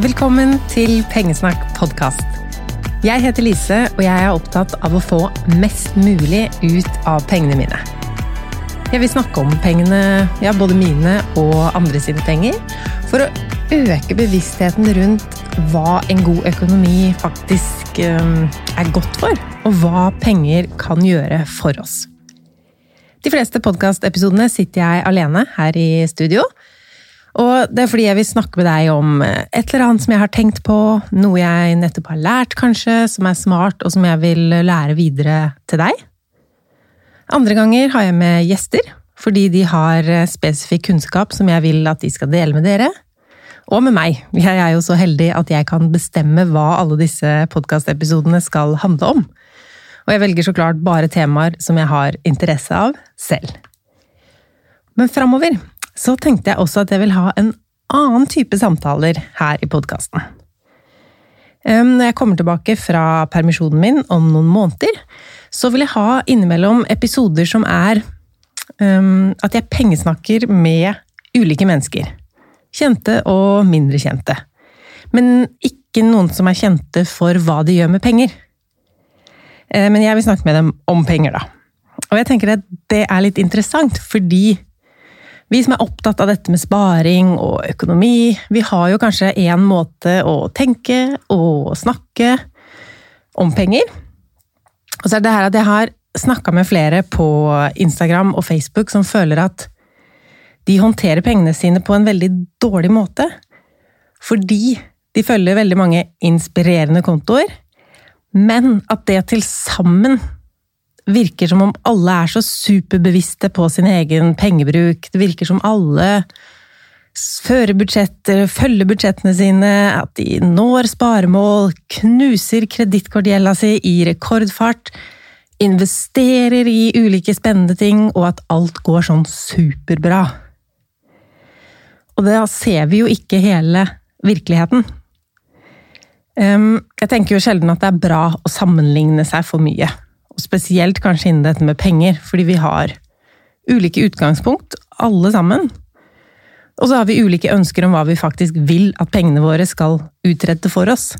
Velkommen til Pengesnakk podkast. Jeg heter Lise, og jeg er opptatt av å få mest mulig ut av pengene mine. Jeg vil snakke om pengene, ja, både mine og andre sine penger, for å øke bevisstheten rundt hva en god økonomi faktisk um, er godt for, og hva penger kan gjøre for oss. De fleste podkastepisodene sitter jeg alene her i studio. Og det er fordi jeg vil snakke med deg om eh, et eller annet som jeg har tenkt på, noe jeg nettopp har lært, kanskje, som er smart, og som jeg vil lære videre til deg. Andre ganger har jeg med gjester, fordi de har eh, spesifikk kunnskap som jeg vil at de skal dele med dere. Og med meg. Jeg er jo så heldig at jeg kan bestemme hva alle disse podkastepisodene skal handle om. Og jeg velger så klart bare temaer som jeg har interesse av selv. Men framover så tenkte jeg også at jeg vil ha en annen type samtaler her i podkasten. Når jeg kommer tilbake fra permisjonen min om noen måneder, så vil jeg ha innimellom episoder som er um, at jeg pengesnakker med ulike mennesker. Kjente og mindre kjente. Men ikke noen som er kjente for hva de gjør med penger. Men jeg vil snakke med dem om penger, da. Og jeg tenker at det er litt interessant, fordi vi som er opptatt av dette med sparing og økonomi, vi har jo kanskje én måte å tenke og snakke om penger. Og så er det her at jeg har snakka med flere på Instagram og Facebook som føler at de håndterer pengene sine på en veldig dårlig måte. Fordi de følger veldig mange inspirerende kontoer, men at det til sammen virker som om alle er så superbevisste på sin egen pengebruk. Det virker som alle fører budsjetter, følger budsjettene sine, at de når sparemål, knuser kredittkortgjelda si i rekordfart, investerer i ulike spennende ting, og at alt går sånn superbra. Og da ser vi jo ikke hele virkeligheten. Jeg tenker jo sjelden at det er bra å sammenligne seg for mye. Spesielt kanskje innen dette med penger, fordi vi har ulike utgangspunkt, alle sammen. Og så har vi ulike ønsker om hva vi faktisk vil at pengene våre skal utrette for oss.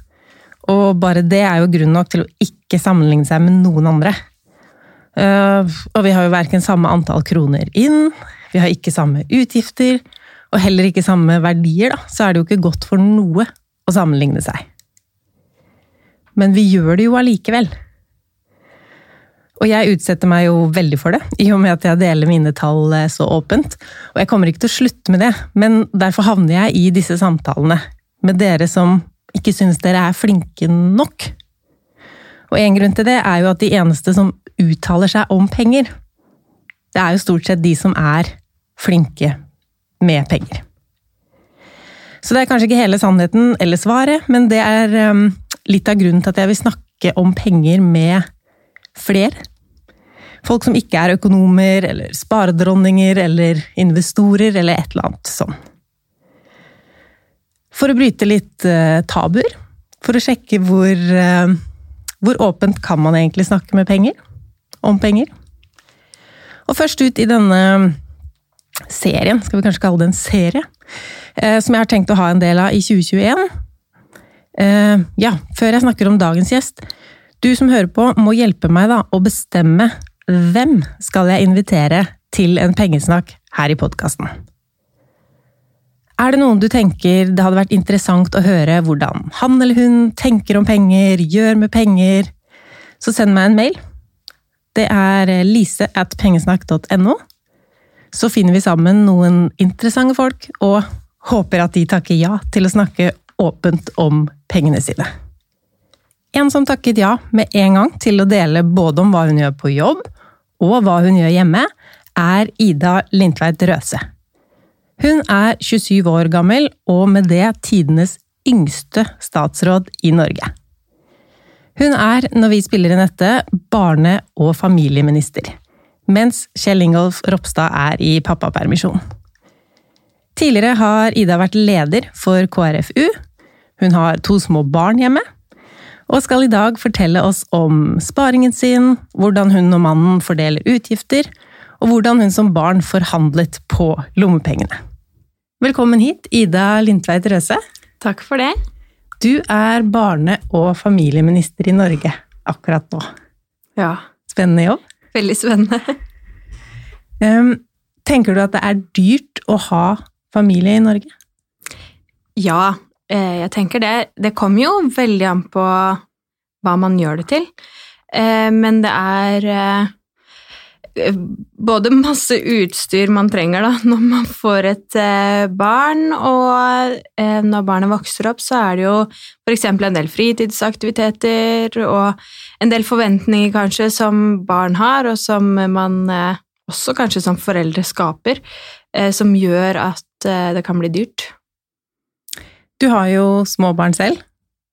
Og bare det er jo grunn nok til å ikke sammenligne seg med noen andre. Uh, og vi har jo verken samme antall kroner inn, vi har ikke samme utgifter, og heller ikke samme verdier, da. Så er det jo ikke godt for noe å sammenligne seg. Men vi gjør det jo allikevel. Og jeg utsetter meg jo veldig for det, i og med at jeg deler mine tall eh, så åpent. Og jeg kommer ikke til å slutte med det, men derfor havner jeg i disse samtalene med dere som ikke synes dere er flinke nok. Og en grunn til det er jo at de eneste som uttaler seg om penger, det er jo stort sett de som er flinke med penger. Så det er kanskje ikke hele sannheten eller svaret, men det er um, litt av grunnen til at jeg vil snakke om penger med flere Folk som ikke er økonomer eller sparedronninger eller investorer eller et eller annet sånn. For å bryte litt uh, tabuer. For å sjekke hvor, uh, hvor åpent kan man egentlig snakke med penger? Om penger. Og først ut i denne serien, skal vi kanskje kalle det en serie, uh, som jeg har tenkt å ha en del av i 2021. ja, før jeg snakker om dagens gjest. Du som hører på, må hjelpe meg da å bestemme hvem skal jeg invitere til en pengesnakk her i podkasten? Er det noen du tenker det hadde vært interessant å høre hvordan han eller hun tenker om penger, gjør med penger, så send meg en mail. Det er lise at pengesnakk.no. Så finner vi sammen noen interessante folk, og håper at de takker ja til å snakke åpent om pengene sine. En som takket ja med en gang til å dele både om hva hun gjør på jobb, og hva hun gjør hjemme, er Ida Lindtveit Røse. Hun er 27 år gammel, og med det tidenes yngste statsråd i Norge. Hun er, når vi spiller inn dette, barne- og familieminister, mens Kjell Ingolf Ropstad er i pappapermisjon. Tidligere har Ida vært leder for KrFU, hun har to små barn hjemme, og skal i dag fortelle oss om sparingen sin, hvordan hun og mannen fordeler utgifter, og hvordan hun som barn forhandlet på lommepengene. Velkommen hit, Ida Lindtveit Røse. Takk for det. Du er barne- og familieminister i Norge akkurat nå. Ja. Spennende jobb. Veldig spennende. Um, tenker du at det er dyrt å ha familie i Norge? Ja, jeg tenker det. Det kommer jo veldig an på hva man gjør det til. Eh, men det er eh, både masse utstyr man trenger da, når man får et eh, barn, og eh, når barnet vokser opp, så er det jo f.eks. en del fritidsaktiviteter og en del forventninger kanskje som barn har, og som man eh, også kanskje som foreldre skaper, eh, som gjør at eh, det kan bli dyrt. Du har jo små barn selv,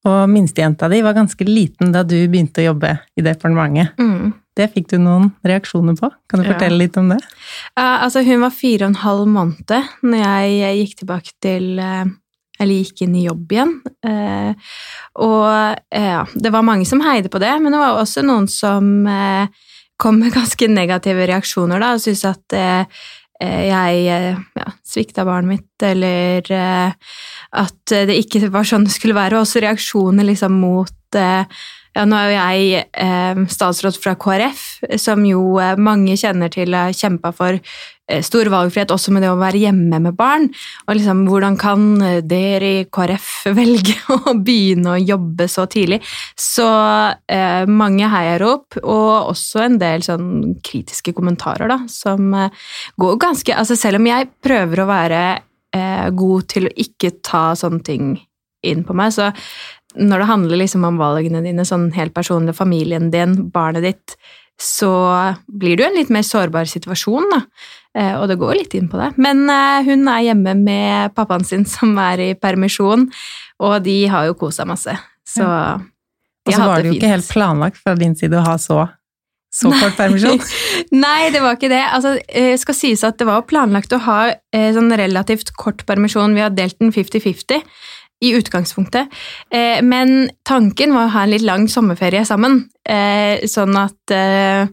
og minstejenta di var ganske liten da du begynte å jobbe i departementet. Mm. Det fikk du noen reaksjoner på. Kan du Ja. fortelle litt om det? Uh, altså, hun var fire og en halv måned når jeg gikk tilbake til uh Eller gikk inn i jobb igjen. Eh, og eh, det var mange som heide på det, men det var også noen som eh, kom med ganske negative reaksjoner da, og syntes at eh, jeg eh, ja, svikta barnet mitt, eller eh, at det ikke var sånn det skulle være. Og også reaksjoner liksom mot eh, ja, nå er jo jeg eh, statsråd fra KrF, som jo eh, mange kjenner til har kjempa for eh, stor valgfrihet, også med det å være hjemme med barn. Og liksom, hvordan kan dere i KrF velge å begynne å jobbe så tidlig? Så eh, mange heier opp, og også en del sånn kritiske kommentarer, da, som går ganske Altså, selv om jeg prøver å være god til å ikke ta sånne ting inn på meg, så når det handler liksom om valgene dine, sånn helt personlig, familien din, barnet ditt, så blir du i en litt mer sårbar situasjon, da. Eh, Og det går litt inn på det. Men eh, hun er hjemme med pappaen sin, som er i permisjon, og de har jo kosa masse. Så Og de så har var hatt det jo fint. ikke helt planlagt fra din side å ha så, så kort permisjon. Nei, det var ikke det. Altså, jeg skal sies at det var planlagt å ha eh, sånn relativt kort permisjon. Vi har delt den 50-50 i utgangspunktet. Eh, men tanken var å ha en litt lang sommerferie sammen. Eh, sånn at eh,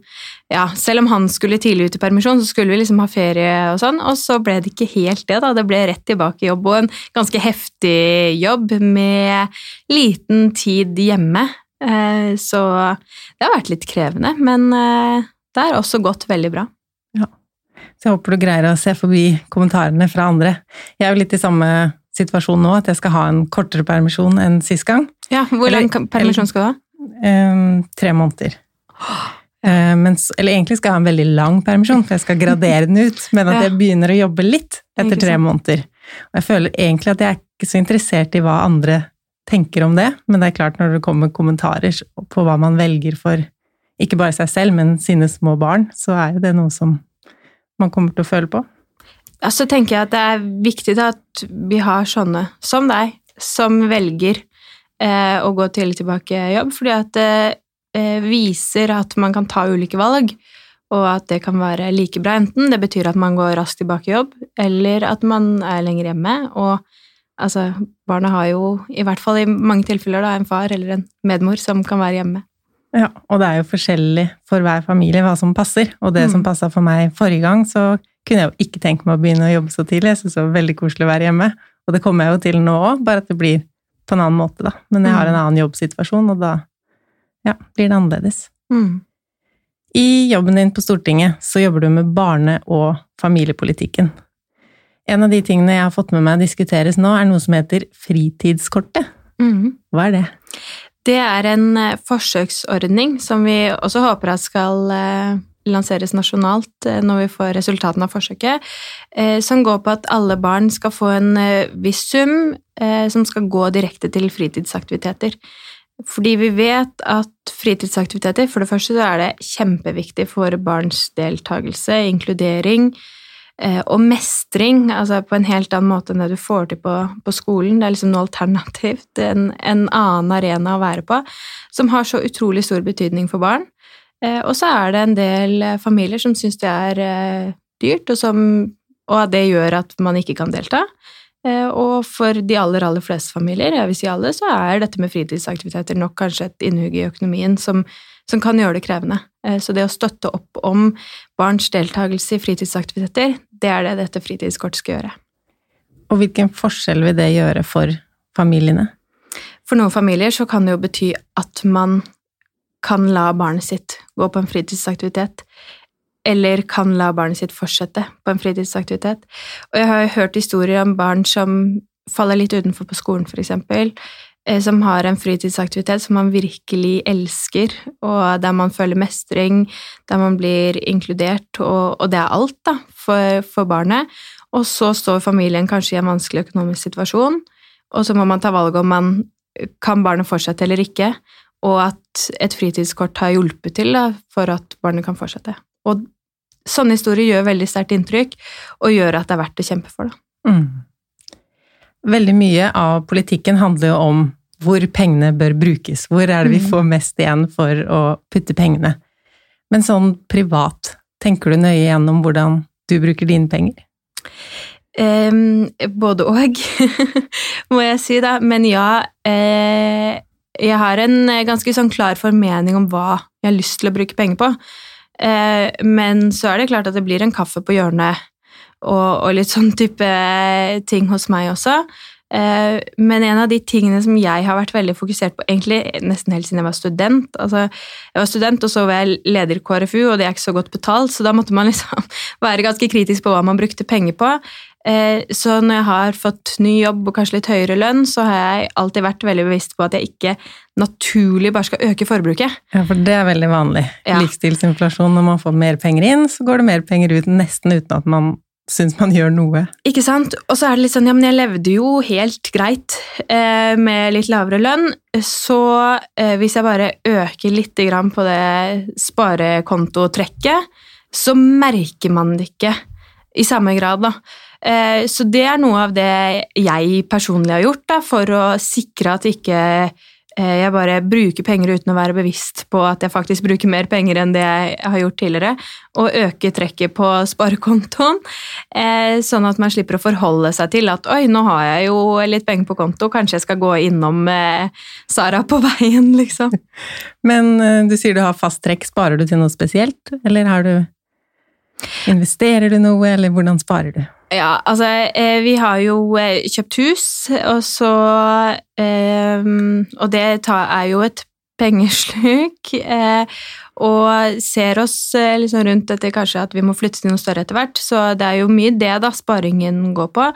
ja, selv om han skulle tidlig ut i permisjon, så skulle vi liksom ha ferie og sånn. Og så ble det ikke helt det, da. Det ble rett tilbake i jobb, og en ganske heftig jobb med liten tid hjemme. Eh, så det har vært litt krevende, men eh, det har også gått veldig bra. Ja. Så jeg håper du greier å se forbi kommentarene fra andre. Jeg er jo litt i samme situasjon nå, at jeg skal ha en kortere permisjon enn sist gang. Ja, Hvor lang permisjon skal du ha? Tre måneder. Men, eller egentlig skal jeg ha en veldig lang permisjon, for jeg skal gradere den ut, men at Ja. jeg begynner å jobbe litt etter tre måneder. Og jeg føler egentlig at jeg er ikke så interessert i hva andre tenker om det, men det er klart når det kommer kommentarer på hva man velger for ikke bare seg selv, men sine små barn, så er jo det noe som man kommer til å føle på. Ja, så tenker jeg at det er viktig da, at vi har sånne som deg, som velger eh, å gå tidlig tilbake i jobb, fordi at det eh, viser at man kan ta ulike valg, og at det kan være like bra. Enten det betyr at man går raskt tilbake i jobb, eller at man er lenger hjemme. Og altså, barna har jo, i hvert fall i mange tilfeller, da, en far eller en medmor som kan være hjemme. Ja, og det er jo forskjellig for hver familie hva som passer. Og det Mm. som passa for meg forrige gang, så kunne jeg jo ikke tenke meg å begynne å jobbe så tidlig. Jeg synes det var veldig koselig å være hjemme. Og det kommer jeg jo til nå òg, bare at det blir på en annen måte, da. Men jeg har en Mm. annen jobbsituasjon, og da ja, blir det annerledes. Mm. I jobben din på Stortinget så jobber du med barne- og familiepolitikken. En av de tingene jeg har fått med meg diskuteres nå, er noe som heter fritidskortet. Mm. Hva er det? Det er en eh, forsøksordning som vi også håper at skal eh, lanseres nasjonalt eh, når vi får resultatene av forsøket, eh, som går på at alle barn skal få en eh, viss sum som skal gå direkte til fritidsaktiviteter. Fordi vi vet at fritidsaktiviteter, for det første så er det kjempeviktig for barns deltakelse, inkludering, og mestring, altså på en helt annen måte enn det du får til på, på skolen. Det er liksom noe alternativt, en, en annen arena å være på, som har så utrolig stor betydning for barn. Eh, og så er det en del eh, familier som syns det er eh, dyrt, og, som, og det gjør at man ikke kan delta. Og for de aller, aller fleste familier, jeg vil si alle, så er dette med fritidsaktiviteter nok kanskje et innhugg i økonomien som, som kan gjøre det krevende. Så det å støtte opp om barns deltakelse i fritidsaktiviteter, det er det dette fritidskortet skal gjøre. Og hvilken forskjell vil det gjøre for familiene? For noen familier så kan det jo bety at man kan la barnet sitt gå på en fritidsaktivitet, eller kan la barnet sitt fortsette på en fritidsaktivitet. Og jeg har hørt historier om barn som faller litt utenfor på skolen, f.eks., eh, som har en fritidsaktivitet som man virkelig elsker, og der man føler mestring, der man blir inkludert, og, og det er alt da, for, for barnet. Og så står familien kanskje i en vanskelig økonomisk situasjon, og så må man ta valget om man kan barnet fortsette eller ikke, og at et fritidskort har hjulpet til da, for at barnet kan fortsette. Og sånne historier gjør veldig sterkt inntrykk, og gjør at det er verdt å kjempe for. Da. Mm. Veldig mye av politikken handler jo om hvor pengene bør brukes. Hvor er det vi mm. får mest igjen for å putte pengene? Men sånn privat, tenker du nøye gjennom hvordan du bruker dine penger? Um, både og, må jeg si, da. Men ja, eh, jeg har en ganske sånn klar formening om hva jeg har lyst til å bruke penger på. Eh, men så er det klart at det blir en kaffe på hjørnet og, og litt sånn type ting hos meg også. Eh, men en av de tingene som jeg har vært veldig fokusert på egentlig nesten helt siden jeg var student altså, Jeg var student, og så var jeg leder i KrFU, og det er ikke så godt betalt, så da måtte man liksom være ganske kritisk på hva man brukte penger på. Eh, så når jeg har fått ny jobb og kanskje litt høyere lønn, så har jeg alltid vært veldig bevisst på at jeg ikke naturlig bare skal øke forbruket. Ja, for det er veldig vanlig. Ja. Livsstilsinflasjon, når man får mer penger inn, så går det mer penger ut nesten uten at man syns man gjør noe. Ikke sant? Og så er det litt sånn, ja, men jeg levde jo helt greit eh, med litt lavere lønn, så eh, hvis jeg bare øker litt grann på det sparekontotrekket, så merker man det ikke i samme grad, da. Eh, så det er noe av det jeg personlig har gjort da, for å sikre at ikke Eh, jeg bare bruker penger uten å være bevisst på at jeg faktisk bruker mer penger enn det jeg har gjort tidligere, og øke trekket på sparekontoen, eh, sånn at man slipper å forholde seg til at oi, nå har jeg jo litt penger på konto, kanskje jeg skal gå innom Sara på veien, liksom. Men du sier du har fast trekk, sparer du til noe spesielt, eller har du Investerer du noe, eller hvordan sparer du? Ja, altså eh, vi har jo eh, kjøpt hus, og så eh, Og det er jo et pengesluk. Og ser oss liksom rundt etter kanskje at vi må flytte til noe større etter hvert. Så det er jo mye det da sparingen går på.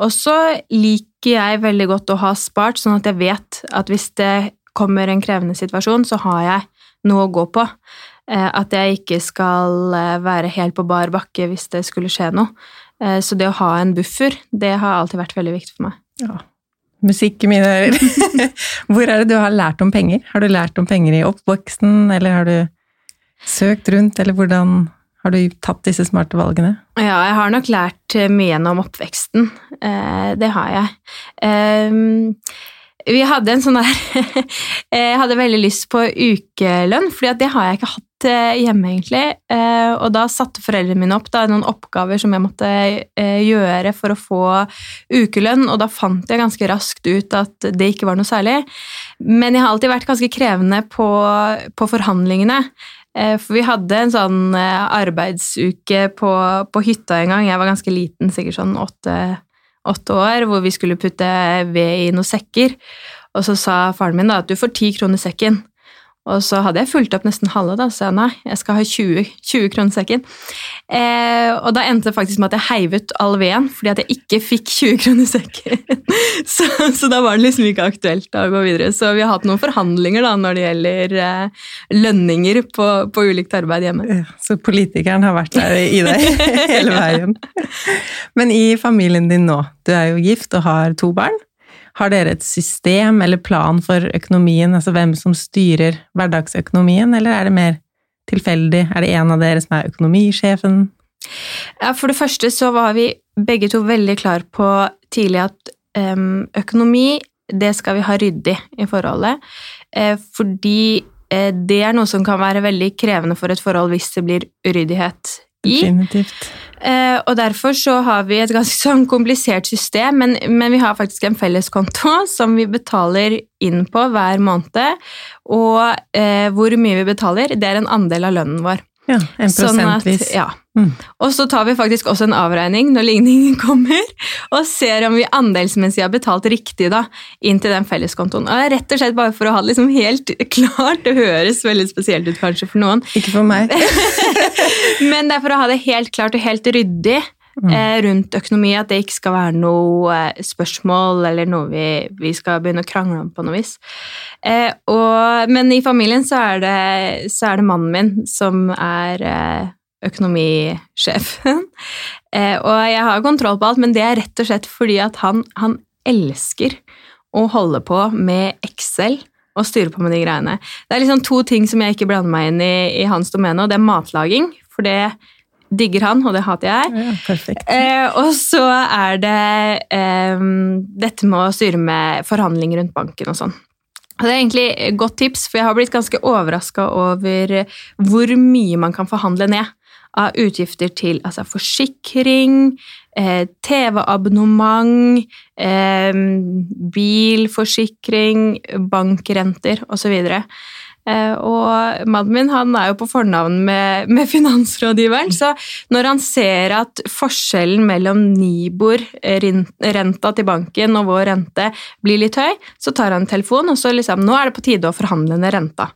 Og så liker jeg veldig godt å ha spart, sånn at jeg vet at hvis det kommer en krevende situasjon, så har jeg noe å gå på. Eh, at jeg ikke skal eh, være helt på bar bakke hvis det skulle skje noe. Eh, så det å ha en buffer, det har alltid vært veldig viktig for meg. Ja. Musikk i mine ører. Hvor er det du har lært om penger? Har du lært om penger i oppveksten, eller har du søkt rundt, eller hvordan har du tatt disse smarte valgene? Ja, jeg har nok lært mye gjennom oppveksten. Det har jeg. Vi hadde en sånn der Jeg hadde veldig lyst på ukelønn, for det har jeg ikke hatt hjemme, egentlig. Eh, og da satte foreldrene mine opp da, noen oppgaver som jeg måtte eh, gjøre for å få ukelønn, og da fant jeg ganske raskt ut at det ikke var noe særlig. Men jeg har alltid vært ganske krevende på, på forhandlingene. For vi hadde en sånn arbeidsuke på, på, hytta en gang. Jeg var ganske liten, sikkert sånn åtte, åtte år, hvor vi skulle putte ved i noen sekker. Og så sa faren min da at du får ti kroner sekken. Og så hadde jeg fulgt opp nesten halve, da, så jeg nei, jeg skal ha 20, 20 kroner sekken. Eh, og da endte det faktisk med at jeg heiv ut all veden fordi at jeg ikke fikk 20 kroner sekken. så, så, da var det liksom ikke aktuelt da, å gå videre. Så vi har hatt noen forhandlinger da når det gjelder eh, lønninger på, på, ulikt arbeid hjemme. Ja, så politikeren har vært der i deg hele veien. Men i familien din nå, du er jo gift og har to barn. Har dere et system eller plan for økonomien, altså hvem som styrer hverdagsøkonomien, eller er det mer tilfeldig? Er det en av dere som er økonomisjefen? Ja, for det første så var vi begge to veldig klar på tidlig at um, økonomi, det skal vi ha ryddig i forholdet. Eh, fordi eh, det er noe som kan være veldig krevende for et forhold hvis det blir uryddighet i. Definitivt. Eh, og derfor så har vi et ganske sånn komplisert system, men, men, vi har faktisk en felleskonto som vi betaler inn på hver måned. Og eh, hvor mye vi betaler, det er en andel av lønnen vår. Ja, en prosentvis. Sånn at, ja, Mm. Og så tar vi faktisk også en avregning når ligningen kommer, og ser om vi andelsmessig har betalt riktig da, inn til den felleskontoen. Og det er rett og slett bare for å ha det liksom helt klart. Det høres veldig spesielt ut kanskje for noen. Ikke for meg. Men det er for å ha det helt klart og helt ryddig. Mm. Eh, rundt økonomi, at det ikke skal være noe eh, spørsmål eller noe vi, vi skal begynne å krangle om på noe vis. Eh, og, men i familien så er, det, så er det mannen min som er økonomisjefen. og jeg har kontroll på alt, men det er rett og slett fordi at han, han elsker å holde på med Excel og styre på med de greiene. Det er liksom to ting som jeg ikke blander meg inn i, i hans domene, og det er matlaging. For det digger han, og det hater jeg. Ja, eh, og så er det eh, dette med å styre med forhandlinger rundt banken og sånn. Det er egentlig et godt tips, for jeg har blitt ganske overraska over hvor mye man kan forhandle ned av utgifter til altså forsikring, eh, TV-abonnement, eh, bilforsikring, bankrenter osv. Eh, og mannen min han er jo på fornavn med, med, finansrådgiveren, så når han ser at forskjellen mellom Nibor, renta til banken, og vår rente blir litt høy, så tar han telefonen, telefon, og så liksom Nå er det på tide å forhandle ned renta.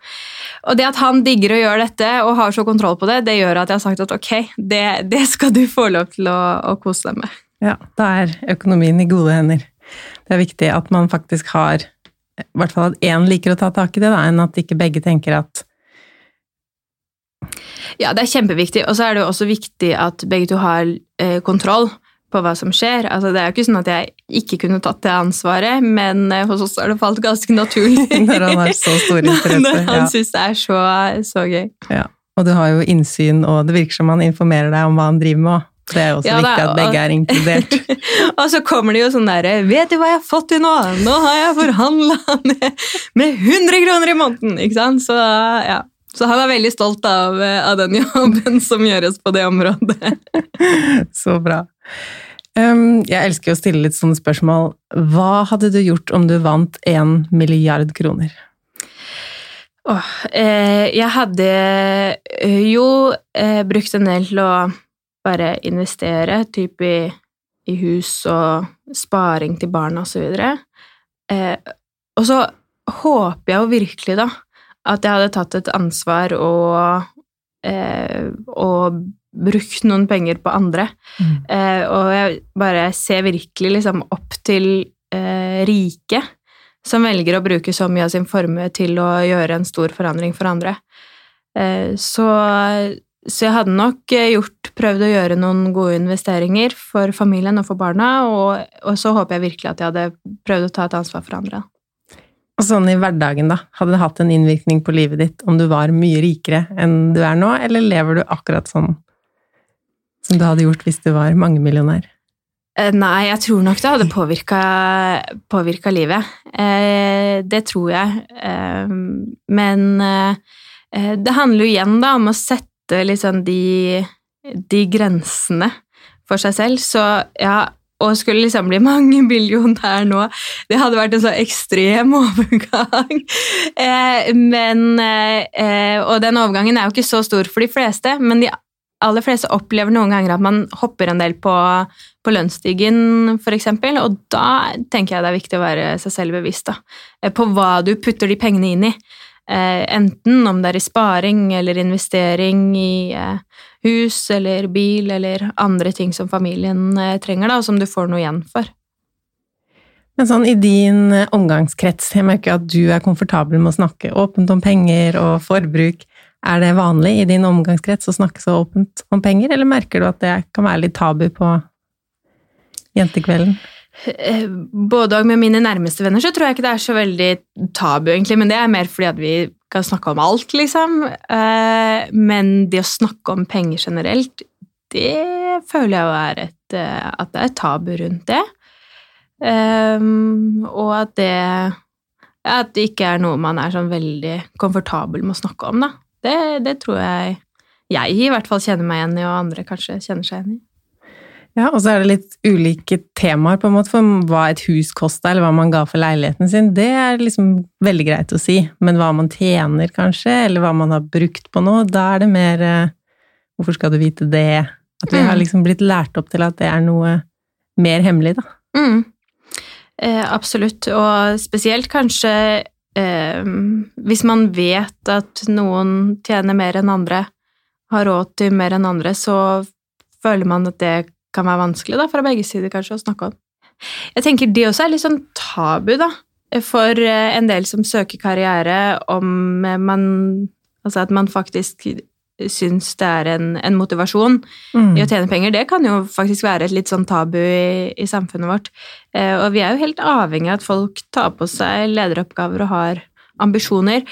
Og det at han digger å gjøre dette og har så kontroll på det, det gjør at jeg har sagt at ok, det, det skal du få lov til å, å kose deg med. Ja, da er økonomien i gode hender. Det er viktig at man faktisk har i hvert fall at én liker å ta tak i det, da, enn at ikke begge tenker at Ja, det er kjempeviktig, og så er det jo også viktig at begge to har eh, kontroll på hva som skjer. Altså, det er jo ikke sånn at jeg ikke kunne tatt det ansvaret, men eh, hos oss har det falt ganske naturlig. når han har så stor interesse. Når han ja. syns det er så, så gøy. Ja. Og du har jo innsyn, og det virker som han informerer deg om hva han driver med. Det er også ja, viktig at begge er inkludert. og så kommer det jo sånn derre Vet du hva jeg har fått til nå? Nå har jeg forhandla med, med 100 kroner i måneden! Ikke sant? Så ja. Så han er veldig stolt av, av den jobben som gjøres på det området. så bra. Um, jeg elsker å stille litt sånne spørsmål. Hva hadde du gjort om du vant én milliard kroner? Oh, eh, jeg hadde eh, jo eh, brukt en del til å bare investere, type i, i hus og sparing til barn osv. Eh, og så håper jeg jo virkelig, da, at jeg hadde tatt et ansvar og, eh, og brukt noen penger på andre. Mm. Eh, og jeg bare ser virkelig liksom opp til eh, rike som velger å bruke så mye av sin formue til å gjøre en stor forandring for andre. Eh, så så jeg hadde nok eh, gjort, prøvd å gjøre noen gode investeringer for familien og for barna, og, og, så håper jeg virkelig at jeg hadde prøvd å ta et ansvar for andre. Og sånn i hverdagen, da? Hadde det hatt en innvirkning på livet ditt om du var mye rikere enn du er nå, eller lever du akkurat sånn som du hadde gjort hvis du var mangemillionær? Eh, nei, jeg tror nok det hadde påvirka livet. Eh, det tror jeg. Men det handler jo igjen da om å sette sette liksom de, de grensene for seg selv. Så ja, og skulle liksom bli mange millionær nå, det hadde vært en så ekstrem overgang. Eh, men, eh, og den overgangen er jo ikke så stor for de fleste, men de aller fleste opplever noen ganger at man hopper en del på, på lønnsstigen, f.eks., og da tenker jeg det er viktig å være seg selv bevisst da, eh, på hva du putter de pengene inn i. Eh, enten om det er i sparing eller investering i eh, hus eller bil eller andre ting som familien eh, trenger, da, og som du får noe igjen for. Men sånn i din omgangskrets, jeg merker at du er komfortabel med å snakke åpent om penger og forbruk. Er det vanlig i din omgangskrets å snakke så åpent om penger, eller merker du at det kan være litt tabu på jentekvelden? Eh, både og med mine nærmeste venner så tror jeg ikke det er så veldig tabu, egentlig, men det er mer fordi at vi kan snakke om alt, liksom. Eh, men det å snakke om penger generelt, det føler jeg jo er et eh, At det er tabu rundt det. Og at det At det ikke er noe man er sånn veldig komfortabel med å snakke om, da. Det, det tror jeg jeg i hvert fall kjenner meg igjen i, og andre kanskje kjenner seg igjen i. Ja, og så er det litt ulike temaer, på en måte, for hva et hus kosta, eller hva man ga for leiligheten sin, det er liksom veldig greit å si. Men hva man tjener, kanskje, eller hva man har brukt på noe, da er det mer eh, Hvorfor skal du vite det? At vi har Mm. liksom blitt lært opp til at det er noe mer hemmelig, da. Mm. Eh, absolutt, og spesielt kanskje eh, hvis man vet at noen tjener mer enn andre, har råd til mer enn andre, så føler man at det kan være vanskelig da, fra begge sider kanskje å snakke om. Jeg tenker det også er litt sånn tabu, da, for eh, en del som søker karriere, om eh, man Altså at man faktisk syns det er en, en motivasjon Mm. i å tjene penger, det kan jo faktisk være et litt sånn tabu i, i samfunnet vårt. Eh, og vi er jo helt avhengig av at folk tar på seg lederoppgaver og har ambisjoner.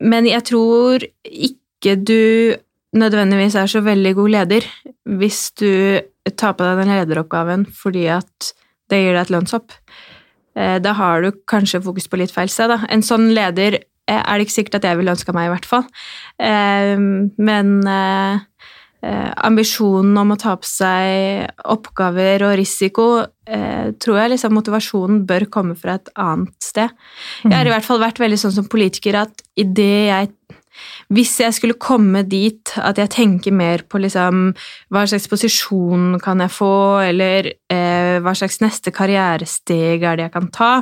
Men jeg tror ikke du nødvendigvis er så veldig god leder hvis du tar på deg den lederoppgaven fordi at det gir deg et lønnshopp. Eh, da har du kanskje fokus på litt feil sted. Da. En sånn leder eh, er det ikke sikkert at jeg ville ønska meg, i hvert fall. Eh, men ambisjonen om å ta på seg oppgaver og risiko, tror jeg liksom motivasjonen bør komme fra et annet sted. Jeg har i hvert fall vært veldig sånn som politiker at idet jeg hvis jeg skulle komme dit at jeg tenker mer på liksom, hva slags posisjon kan jeg få, eller eh, hva slags neste karrieresteg er det jeg kan ta,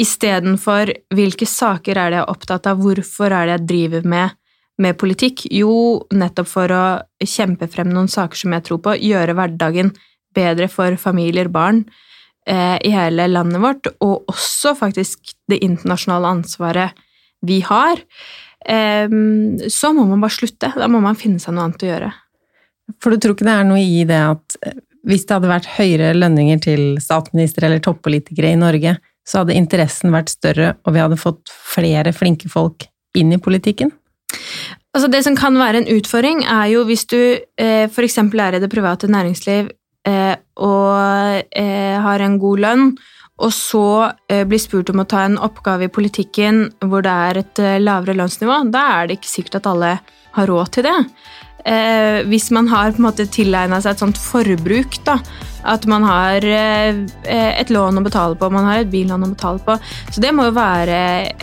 istedenfor hvilke saker er det jeg er opptatt av, hvorfor er det jeg driver med, med politikk? Jo, nettopp for å kjempe frem noen saker som jeg tror på, gjøre hverdagen bedre for familier, barn eh, i hele landet vårt, og også faktisk det internasjonale ansvaret vi har, så må man bare slutte. Da må man finne seg noe annet å gjøre. For du tror ikke det er noe i det at eh, hvis det hadde vært høyere lønninger til statsminister eller toppolitikere i Norge, så hadde interessen vært større, og vi hadde fått flere flinke folk inn i politikken? Altså Det som kan være en utfordring, er jo hvis du eh, f.eks. er i det private næringsliv eh, og eh, har en god lønn, og så eh, blir spurt om å ta en oppgave i politikken hvor det er et eh, lavere lønnsnivå, da er det ikke sikkert at alle har råd til det. Eh, hvis man har på en måte tilegna seg et sånt forbruk, da, at man har et lån å betale på, man har et billån å betale på. Så det må jo være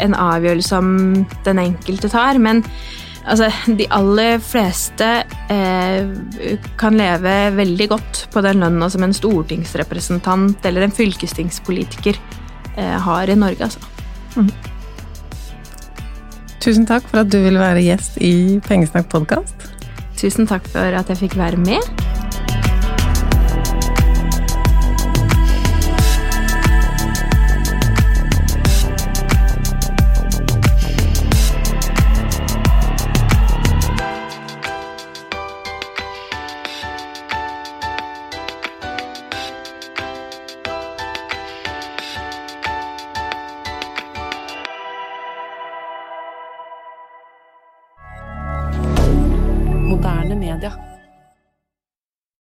en avgjørelse som den enkelte tar. Men altså, de aller fleste eh, kan leve veldig godt på den lønna som en stortingsrepresentant eller en fylkestingspolitiker eh, har i Norge, altså. Tusen takk for at du ville være gjest i Pengesnakk podkast. Tusen takk for at jeg fikk være med.